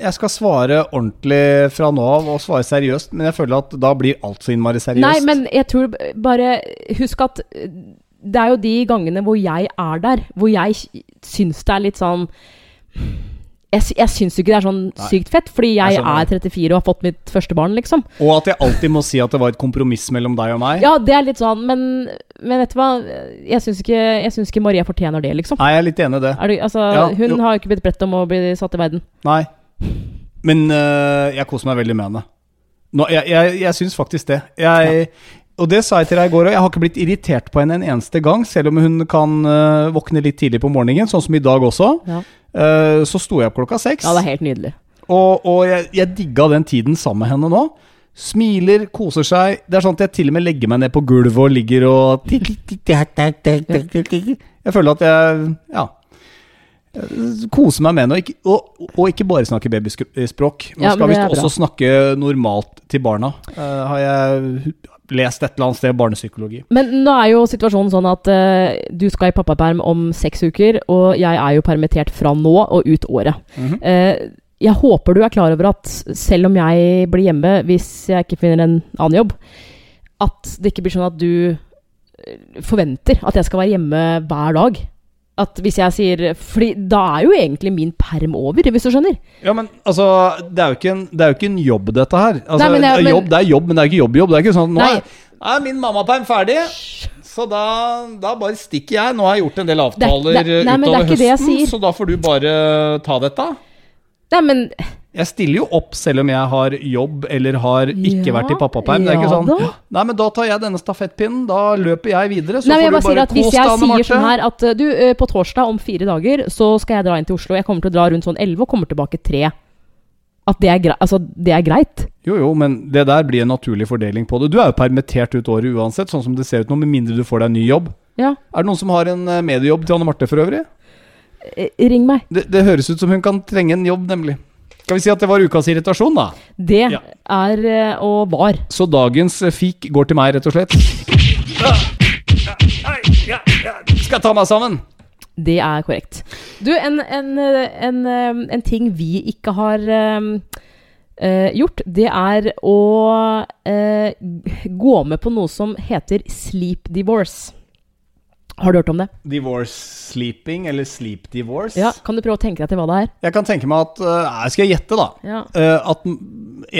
jeg skal svare ordentlig fra nå av, og svare seriøst, men jeg føler at da blir alt så innmari seriøst. Nei, men jeg tror bare Husk at eh, det er jo de gangene hvor jeg er der, hvor jeg syns det er litt sånn Jeg, jeg syns jo ikke det er sånn Nei. sykt fett, fordi jeg, Jeg er 34 og har fått mitt første barn, liksom. Og at jeg alltid må si at det var et kompromiss mellom deg og meg. Ja, det er litt sånn, men, men vet du hva? Jeg syns ikke, ikke Maria fortjener det, liksom. Nei, jeg er litt enig i det. Du, altså, Ja, hun jo. har jo ikke blitt bedt om å bli satt i verden. Nei. Men øh, jeg koser meg veldig med henne. Nå, jeg jeg, jeg syns faktisk det. Jeg, Og det sa jeg til deg i går òg. Jeg har ikke blitt irritert på henne en eneste gang, selv om hun kan uh, våkne litt tidlig på morgenen, sånn som i dag også. Ja, så sto jeg opp klokka seks. ja det er helt nydelig. Og, og jeg, jeg digga den tiden sammen med henne nå. Smiler, koser seg. Det er sånn at jeg til og med legger meg ned på gulvet og ligger og Jeg føler at jeg ja, koser meg med henne. Og og, og ikke bare snakke babyspråk. Man Ja, skal men visst er også snakke normalt til barna. uh, har jeg lest et eller annet sted barnepsykologi. Men nå er jo situasjonen sånn at uh, du skal i pappaperm om seks uker, og jeg er jo permittert fra nå og ut året. Mm -hmm. uh, jeg håper du er klar over at selv om jeg blir hjemme hvis jeg ikke finner en annen jobb, at det ikke blir sånn at du eh, forventer at jeg skal være hjemme hver dag. At hvis jeg sier Fordi da er jo egentlig min perm over, hvis du skjønner. Ja, men altså, det er jo ikke en, det er jo ikke en jobb, dette her. Altså, Nei, jeg- men- jobb, det er jobb, men det er ikke jobb-jobb. Det er ikke sånn Nå er, er min mammaperm ferdig, så da, da bare stikker jeg. Nå har jeg gjort en del avtaler Det- det- nei, er utover høsten, så da får du bare ta dette. Nei, men Jeg stiller jo opp selv om jeg har jobb eller har ikke Ja, vært i pappaperm. Det er ikke sånn da. Nei, men da tar jeg denne stafettpinnen. Da løper jeg videre. Så Nei, får jeg får bare du sier bare at Hvis kos jeg Anne sier sånn her at uh, du, uh, på torsdag om fire dager så skal jeg dra inn til Oslo, jeg kommer til å dra rundt sånn 11 og kommer tilbake tre At det er, grei, altså, det er greit? Jo, jo, men det der blir en naturlig fordeling på det. Du er jo permittert ut året uansett, sånn som det ser ut nå, med mindre du får deg en ny jobb. Ja. Er det noen som har en eh, mediejobb til Anne Marte for øvrig? Eh, Ring meg. Det, det høres ut som hun kan trenge en jobb, nemlig. Skal vi si at det var ukas irritasjon, da? Det Ja. er uh, og var. Så dagens eh, fik går til meg, rett og slett. Skal jeg ta meg sammen? Det er korrekt. Du, en, en, en, en ting vi ikke har uh, gjort, det er å uh, gå med på noe som heter sleep divorce. Har du hørt om det? Divorce sleeping, eller sleep divorce? Ja, Kan du prøve å tenke deg til hva det er? Jeg kan tenke meg at uh, Skal jeg gjette, da? Ja. Uh, at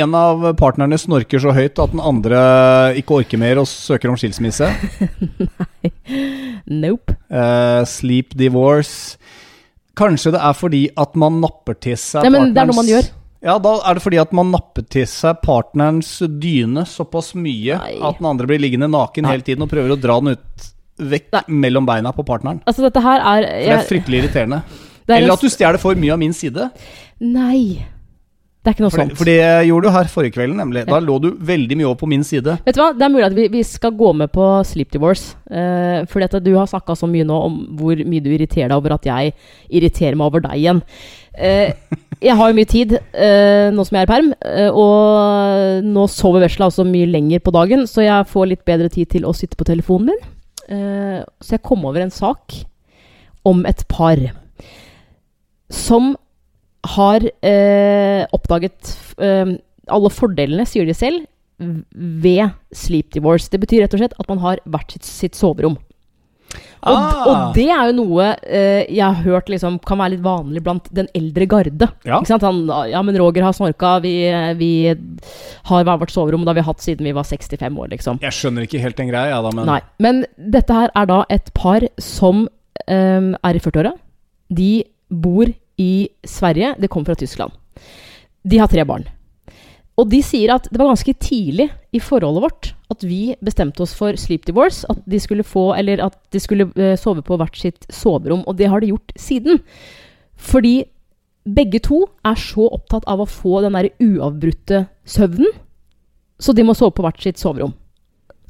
en av partnerne snorker så høyt at den andre ikke orker mer og søker om skilsmisse. <laughs> Nei. Nope. Uh, sleep divorce. Kanskje det er fordi at man napper til seg Nei, men det er noe man gjør. Ja, da er det fordi at man napper til seg partnerens dyne såpass mye Nei. at den andre blir liggende naken Nei. hele tiden og prøver å dra den ut vekk Nei. mellom beina på partneren. Altså, dette her er, For det er fryktelig irriterende. er Eller at du stjeler for mye av min side. Nei. Det er ikke noe For sånt. for det gjorde du her forrige kvelden, nemlig. Da lå du veldig mye over på min side. Vet du hva, Det er mulig at vi, vi skal gå med på Sleep Divorce. Uh, fordi at du har snakka så mye nå om hvor mye du irriterer deg over at jeg irriterer meg over deg igjen. Eh, jeg har jo mye tid eh, nå som jeg er i perm, eh, og nå sover vesla også mye lenger på dagen, så jeg får litt bedre tid til å sitte på telefonen min. Eh, så jeg kom over en sak om et par som har eh, oppdaget eh, alle fordelene, sier de selv, ved sleep divorce. Det betyr rett og slett at man har hvert sitt, sitt soverom. Og, Ah. og det er jo noe eh, jeg har hørt liksom, kan være litt vanlig blant den eldre garde. Ja. Han, ja, men Roger har snorka, vi, vi har hver vårt soverom, det har vi hatt siden vi var 65 år, liksom. Jeg skjønner ikke helt den greia, jeg, da, men Nei. Men dette her er da et par som eh, er i 40-åra. De bor i Sverige. De kommer fra Tyskland. De har tre barn. Og de sier at det var ganske tidlig i forholdet vårt at vi bestemte oss for sleep divorce. At de skulle få, at de skulle eh, sove på hvert sitt soverom. Og det har de gjort siden. Fordi begge to er så opptatt av å få den der uavbrutte søvnen, så de må sove på hvert sitt soverom.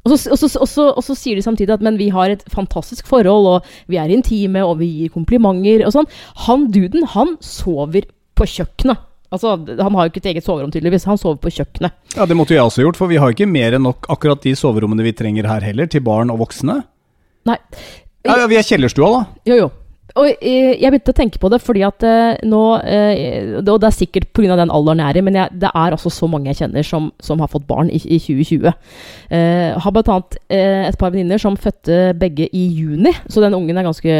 Og så, og, så, og, så, og så sier de samtidig at men vi har et fantastisk forhold, og vi er intime, og vi gir komplimenter og sånn. Han duden, han sover på kjøkkenet. Altså, Han har jo ikke et eget soverom, tydeligvis. Han sover på kjøkkenet. Ja, Det måtte jeg også gjort, for vi har ikke mer enn nok akkurat de soverommene vi trenger her heller, til barn og voksne. Nei. Ja, Vi er kjellerstua, da. Jo, jo. Og eh, jeg begynte å tenke på det fordi at eh, nå eh, Og det er sikkert pga. den alderen jeg er i, men jeg, det er altså så mange jeg kjenner som, som har fått barn i, i 2020. Eh, har blant annet et par venninner som fødte begge i juni, så den ungen er ganske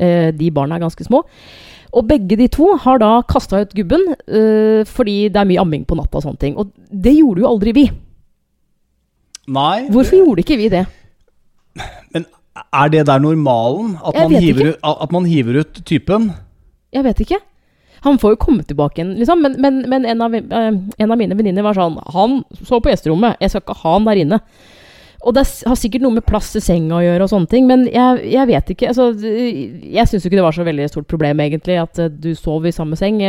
De barna er ganske små. Og begge de to har da kasta ut gubben uh, fordi det er mye amming på natta og sånne ting. Og det gjorde jo aldri vi. Nei. Hvorfor gjorde ikke vi det? Men er det der normalen? At, man hiver, at man hiver ut typen? Jeg vet ikke. Han får jo komme tilbake igjen, liksom. Men, men, men en, av, eh, en av mine venninner var sånn Han sov på gjesterommet. Jeg skal ikke ha han der inne. Og det har sikkert noe med plass i senga å gjøre, og sånne ting, men jeg, jeg vet ikke. Altså, jeg syns jo ikke det var så veldig stort problem, egentlig, at eh, du sov i samme seng.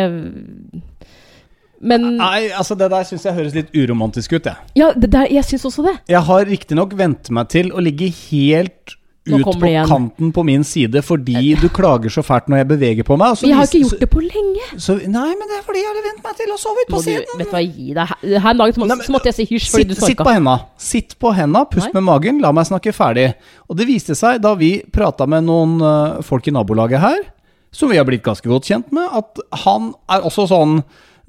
Men Nei, altså Det der syns jeg høres litt uromantisk ut, jeg. Ja, det der, jeg syns også det. Jeg har riktignok vent meg til å ligge helt ut på kanten på min side fordi du klager så fælt når jeg beveger på meg. Vi har ikke gjort det på lenge. Så, nei, men det er fordi jeg har vent meg til å sove ut på du, siden. vet du hva, gi deg. Her en dag så, så måtte jeg si hysj fordi Sitt, du sitt på snorka. henda. Sitt på henda, pust Nei. med magen, la meg snakke ferdig. Og det viste seg da vi prata med noen øh, folk i nabolaget her, som vi har blitt ganske godt kjent med, at han er også sånn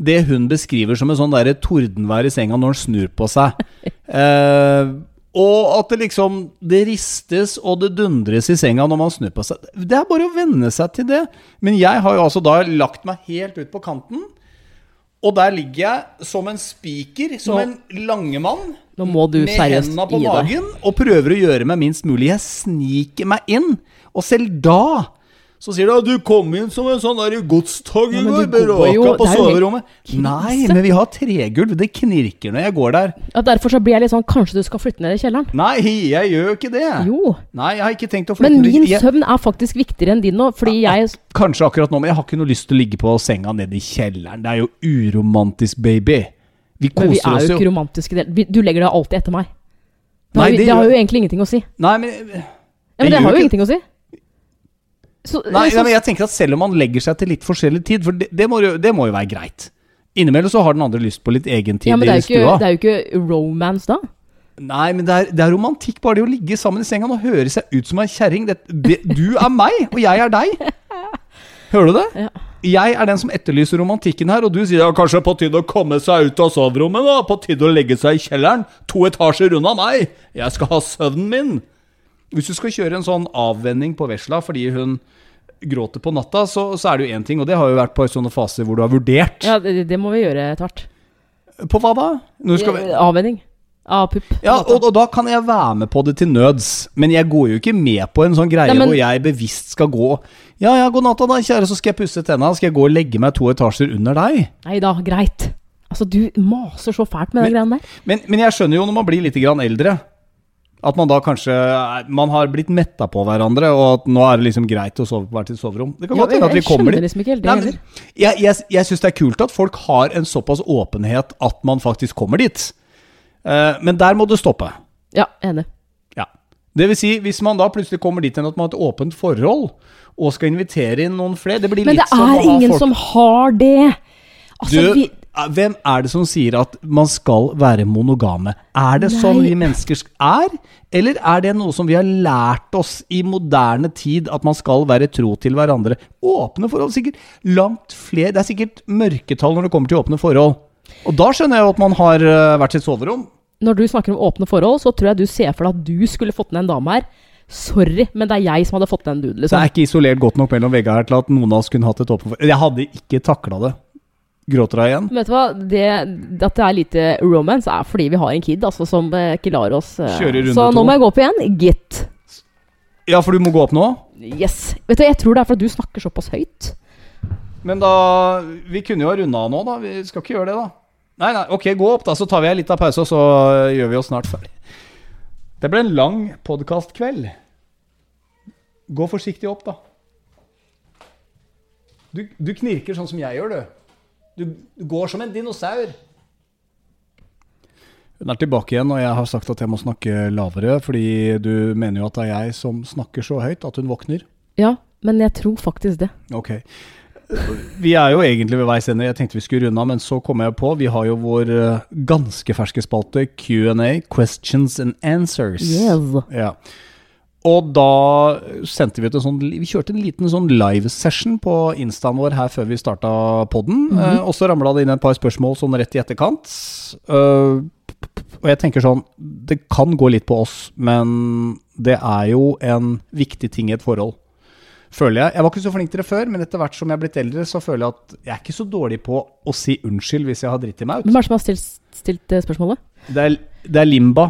det hun beskriver som en sånn derre tordenvær i senga når han snur på seg. <laughs> Eh, og at det liksom Det ristes og det dundres i senga når man snur på seg. Det er bare å venne seg til det. Men jeg har jo altså da lagt meg helt ut på kanten. Og der ligger jeg som en spiker, som Nå- en langemann. Nå må du Med seriøst hendene på deg. magen og prøver å gjøre meg minst mulig. Jeg sniker meg inn. Og selv da så sier du at du kom inn som en sånn der godstog i Ja, går. jo- Bråka på er jo soverommet. Nei, men vi har tregulv. Det knirker når jeg går der. Ja, derfor så blir jeg litt sånn Kanskje du skal flytte ned i kjelleren? Nei, jeg gjør jo ikke det. Jo. Nei, jeg har ikke tenkt å flytte Men min Jeg- søvn er faktisk viktigere enn din nå, fordi jeg Kanskje akkurat nå, men jeg har ikke noe lyst til å ligge på senga nede i kjelleren. Det er jo uromantisk, baby. Vi Men vi er jo jo. ikke romantiske. Du legger deg alltid etter meg. Det Nei, har, jo- det det har jo egentlig ingenting å si. Nei, men, Ja, men det har jo ingenting å si. Så, nei, nei, men jeg tenker at selv om man legger seg til litt forskjellig tid, for det, det, må, jo, det må jo være greit. Innimellom så har den andre lyst på litt egen tid ja, men det i er, ikke, stua. det er jo ikke romance da. Nei, men det er, det er romantikk bare det å ligge sammen i senga og høre seg ut som ei kjerring. Du er meg, og jeg er deg. Hører du det? Ja. Jeg er den som etterlyser romantikken her, og du sier ja, kanskje på tide å komme seg ut av soverommet, da. På tide å legge seg i kjelleren. To etasjer unna meg. Jeg skal ha søvnen min. Hvis du skal kjøre en sånn avvenning på vesla fordi hun gråter på natta, så, så er det jo én ting, og det har jo vært på sånne faser hvor du har vurdert. Ja, det, det må vi gjøre etter hvert. På hva da? Vi... Avvenning. Av pupp. Ja, og, og da kan jeg være med på det til nøds, men jeg går jo ikke med på en sånn greie Nei, men- hvor jeg bevisst skal gå Ja ja, god natta da, kjære, så skal jeg pusse tenna. Skal jeg gå og legge meg to etasjer under deg? Nei da, greit. Altså, du maser så fælt med den greia der. Men, men jeg skjønner jo når man blir litt grann eldre, At man da kanskje er- Man har blitt metta på hverandre, og at nå er det liksom greit å sove på hvert sitt soverom. Det kan godt hende at vi kommer dit. liksom helt det Nei, men jeg jeg, jeg syns det er kult at folk har en såpass åpenhet at man faktisk kommer dit. Uh, men der må det stoppe. Ja, enig. Ja. Det vil si, hvis man da plutselig kommer dit hen at man har et åpent forhold, og skal invitere inn noen flere Det blir Men litt det som å er ha ingen folk som har det! Altså, du, vi, eh, hvem er det som sier at man skal være monogame? Er det sånn vi mennesker er? Eller er det noe som vi har lært oss i moderne tid, at man skal være tro til hverandre? Åpne forhold, sikkert langt flere Det er sikkert mørketall når det kommer til åpne forhold. Og da skjønner jeg jo at man har eh, hvert sitt soverom. når du snakker om åpne forhold, så tror jeg du ser for deg at du skulle fått ned en dame her. Sorry, men det er jeg som hadde fått ned en dude, Så liksom. det er ikke isolert godt nok mellom veggene her til at noen av oss kunne hatt et åpent forhold. Jeg hadde ikke takla det. Gråter hun igjen? Vet du hva, det, At det er lite romance, er fordi vi har en kid altså, som eh, ikke lar oss eh, runde Så nå må jeg gå opp igjen. Gitt. Ja, for du må gå opp nå? Yes. Vet du, Jeg tror det er fordi du snakker såpass høyt. Men da Vi kunne jo ha runda av nå, da. Vi skal ikke gjøre det, da. Nei, nei, ok, gå opp, da. Så tar vi en liten pause, og så gjør vi oss snart ferdig. Det ble en lang podkastkveld. Gå forsiktig opp, da. Du, du knirker sånn som jeg gjør, du. Du, du går som en dinosaur. Hun er tilbake igjen, og jeg har sagt at jeg må snakke lavere, fordi du mener jo at det er jeg som snakker så høyt at hun våkner. Ja, men jeg tror faktisk det. Ok. Vi er jo egentlig ved veis ende. Jeg tenkte vi skulle runde av, men så kom jeg på Vi har jo vår eh, ganske ferske spalte Q&A, Questions and Answers. Yes. Ja. Og da sendte vi ut en sånn Vi kjørte en liten sånn live-session på instaen vår her før vi starta podden. eh, og så ramla det inn et par spørsmål sånn rett i etterkant. Uh, og jeg tenker sånn Det kan gå litt på oss, men det er jo en viktig ting i et forhold. Føler jeg. Jeg var ikke så flink til det før, men etter hvert som jeg er blitt eldre, så føler jeg at jeg er ikke så dårlig på å si unnskyld hvis jeg har dritt i meg ut. Hvem er det som har stilt, stilt spørsmålet? Det er, det er Limba.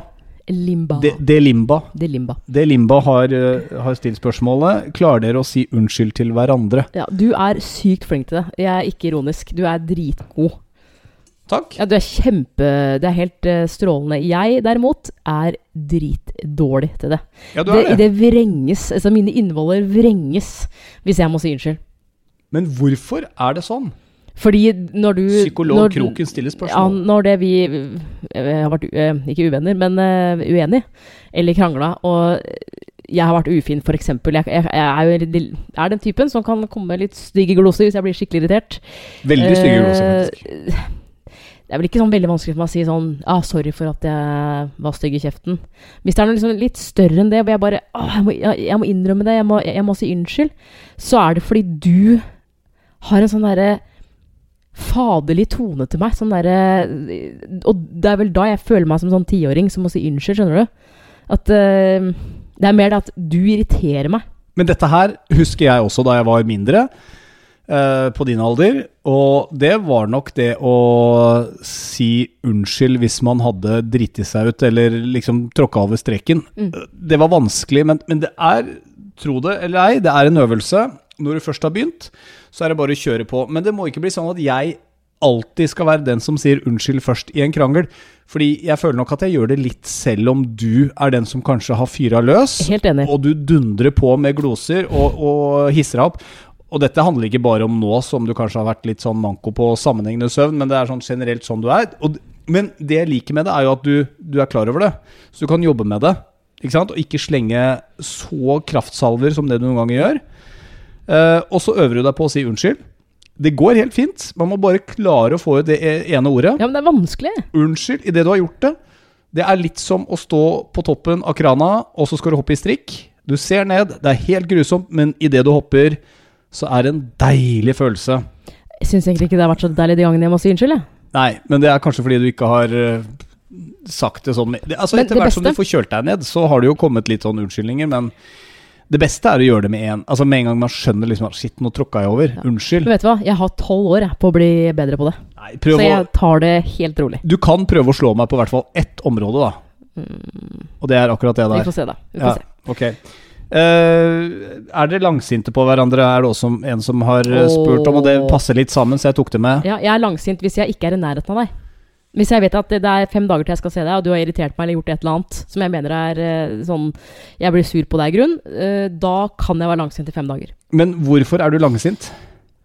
Limba. Det, det er Limba. Det er limba. de Limba har, eh, har stilt spørsmålet. Klarer dere å si unnskyld til hverandre? Ja, du er sykt flink til det. Jeg er ikke ironisk. Du er dritgod. Takk. Ja, du er kjempe Det er helt eh, strålende. Jeg derimot er dritdårlig til det. Ja, du Det, er det. det vrenges. Altså, mine innvoller vrenges hvis jeg må si unnskyld. Men hvorfor er det sånn? Fordi når du Psykolog når, Kroken stiller Ja, når det vi eh, har vært eh, ikke uvenner, men eh, uenige, eller krangla, og jeg har vært ufin, f.eks. Jeg, jeg, jeg er jo er den typen som kan komme litt stygge gloser hvis jeg blir skikkelig irritert. Veldig stygge gloser, faktisk. Det er vel ikke sånn veldig vanskelig for meg å si sånn ah, 'Sorry for at jeg var stygg i kjeften'. Hvis det er noe liksom litt større enn det, hvor jeg bare ah, jeg, må, jeg må innrømme det, jeg må, jeg må si unnskyld, så er det fordi du har en sånn derre faderlig tone til meg. Sånn derre Og det er vel da jeg føler meg som sånn tiåring som må si unnskyld, skjønner du? At uh, Det er mer det at du irriterer meg. Men dette her husker jeg også da jeg var mindre, uh, på din alder. Og det var nok det å si unnskyld hvis man hadde driti seg ut, eller liksom tråkka over streken. Mm. Det var vanskelig, men, men det er, tro det eller ei, det er en øvelse. Når du først har begynt, så er det bare å kjøre på. Men det må ikke bli sånn at jeg alltid skal være den som sier unnskyld først i en krangel. Fordi jeg føler nok at jeg gjør det litt selv om du er den som kanskje har fyra løs. Helt enig. Og du dundrer på med gloser og, og hisser deg opp. Og dette handler ikke bare om nå som du kanskje har vært litt sånn manko på sammenhengende søvn, men det er sånn generelt sånn du er. Og, men det jeg liker med det, er jo at du, du er klar over det. Så du kan jobbe med det. Ikke sant? Og ikke slenge så kraftsalver som det du noen ganger gjør. Eh, og så øver du deg på å si unnskyld. Det går helt fint. Man må bare klare å få ut det e- ene ordet. Ja, men det er vanskelig. Unnskyld idet du har gjort det. Det er litt som å stå på toppen av krana, og så skal du hoppe i strikk. Du ser ned, det er helt grusomt, men idet du hopper, så er det en deilig følelse. Jeg syns egentlig ikke det har vært så deilig de gangene jeg må si unnskyld. Jeg. Nei, men det er kanskje fordi du ikke har eh, sagt det sånn Altså Etter hvert som du får kjølt deg ned, så har det jo kommet litt sånn unnskyldninger, men det beste er å gjøre det med en Altså med en gang man skjønner liksom at shit, nå tråkka jeg over. Unnskyld. Men vet du hva, jeg har tolv år jeg, på å bli bedre på det. Nei, prøv Så jeg tar det helt rolig. Du kan prøve å slå meg på hvert fall ett område, da. Og det er akkurat det der. Vi får se, da. Vi får Ja, se. ok. Uh, er dere langsinte på hverandre? Er det også en som har eh, spurt om, og det passer litt sammen, så jeg tok det med. Ja, jeg er langsint hvis jeg ikke er i nærheten av deg. Hvis jeg vet at det det er fem dager til jeg skal se deg, og du har irritert meg eller gjort et eller annet som jeg mener er eh, sånn Jeg blir sur på deg i grunn, eh, da kan jeg være langsint i fem dager. Men hvorfor er du langsint?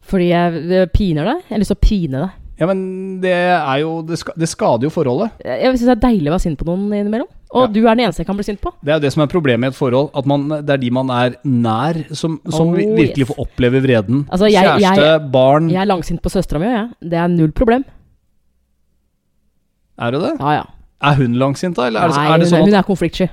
Fordi jeg eh, piner deg. Jeg har lyst til å pine deg. Ja, men det er jo Det, ska, det skader jo forholdet. Jeg, syns det er deilig å være sint på noen innimellom. Og Ja. du er den eneste jeg kan bli sint på. Det er jo det som er problemet i et forhold. At man, det er de man er nær, som, som Oh, virkelig yes. får oppleve vreden. Altså, jeg- Kjæreste, jeg- barn Jeg er langsint på søstera mi, òg, jeg. Det er null problem. Er du det? Ja, ja. Er hun langsint, da? Eller er det, Nei, er det sånn at hun er konfliktsky.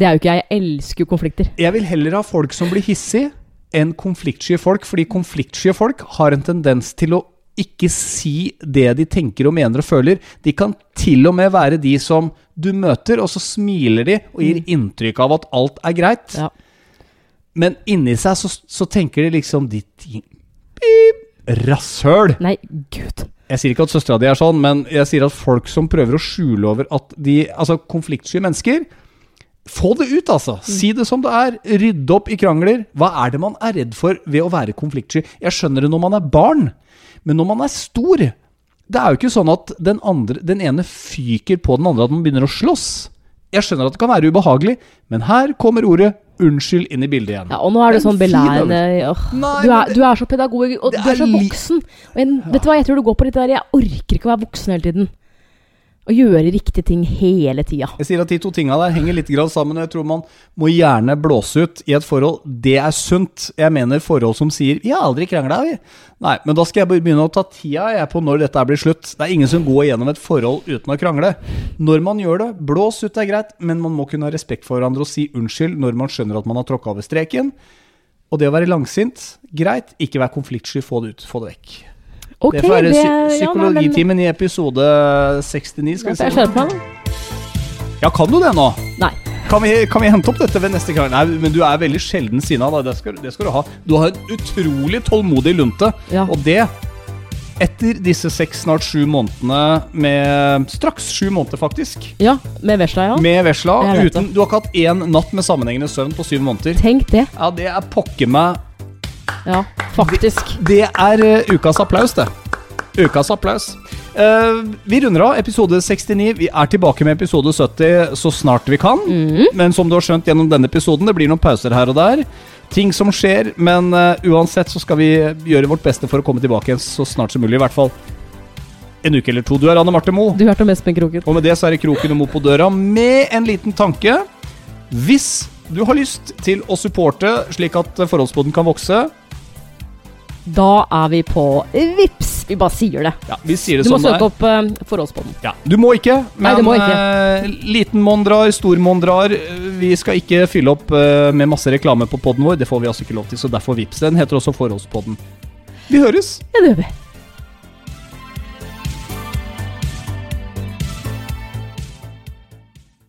Det er jo ikke jeg. Jeg elsker jo konflikter. Jeg vil heller ha folk som blir hissige, enn konfliktsky folk. Fordi konfliktsky folk har en tendens til å ikke si det de tenker og mener og føler. De kan til og med være de som du møter, og så smiler de og gir inntrykk av at alt er greit. Mm. Ja. Men inni seg så, så tenker de liksom Ditt rasshøl! Nei, gud. Jeg sier ikke at søstera di er sånn, men jeg sier at folk som prøver å skjule over at de Altså, konfliktsky mennesker Få det ut, altså! Si det som det er. Rydde opp i krangler. Hva er det man er redd for ved å være konfliktsky? Jeg skjønner det når man er barn, men når man er stor Det er jo ikke sånn at den, andre, den ene fyker på den andre, at man begynner å slåss. Jeg skjønner at det kan være ubehagelig, men her kommer ordet 'unnskyld' inn i bildet igjen. Ja, og nå er du sånn belærende oh. Nei, du, er, du er så pedagog, og du er så er så voksen. Og en, Vet du hva, jeg tror du går på litt der Jeg orker ikke å være voksen hele tiden. Og gjøre riktige ting hele tida. Jeg sier at de to tinga der henger litt sammen, og jeg tror man må gjerne blåse ut i et forhold. Det er sunt. Jeg mener forhold som sier 'vi har aldri krangla', vi. Nei, men da skal jeg begynne å ta tida jeg på når dette blir slutt. Det er ingen som går gjennom et forhold uten å krangle. Når man gjør det, blås ut er greit, men man må kunne ha respekt for hverandre og si unnskyld når man skjønner at man har tråkka over streken. Og det å være langsint, greit. Ikke vær konfliktsky, få det ut. Få det vekk. Ok, det får være det- psykologitimen ja, i episode 69. Skal vi se. Ja, kan du det nå? Nei. Kan vi, kan vi hente opp dette ved neste gang? Nei, men du er veldig sjelden sinna. Det skal, det skal du ha. Du har en utrolig tålmodig lunte. Ja. Og det etter disse seks, snart sju månedene med Straks sju måneder, faktisk. Ja, med vesla, ja. Med vesla. Uten, du har ikke hatt én natt med sammenhengende søvn på syv måneder. Tenk det. Ja, det er pokker meg Ja, faktisk. Det er uh, ukas applaus, det. Ukas applaus. Uh, vi runder av episode 69. Vi er tilbake med episode 70 så snart vi kan. Men som du har skjønt gjennom denne episoden, det blir noen pauser her og der. Ting som skjer, men uh, uansett så skal vi gjøre vårt beste for å komme tilbake igjen så snart som mulig. I hvert fall en uke eller to. Du er Anne Marte Moe. Du er Tom Espen Kroken. Og med det så er det kroken og Mo på døra med en liten tanke. Hvis du har lyst til å supporte slik at forholdsboden kan vokse, Da er vi på Vips. Vi bare sier det. ja, vi sier det Du må det er. søke opp uh, forholdsboden. Ja, du må ikke, men Nei, må ikke. Uh, liten monn drar, stor monn drar. Vi skal ikke fylle opp uh, med masse reklame på podden vår, det får vi altså ikke lov til, så derfor vips. Den heter også Forholdspodden. Vi høres! Ja, det gjør vi.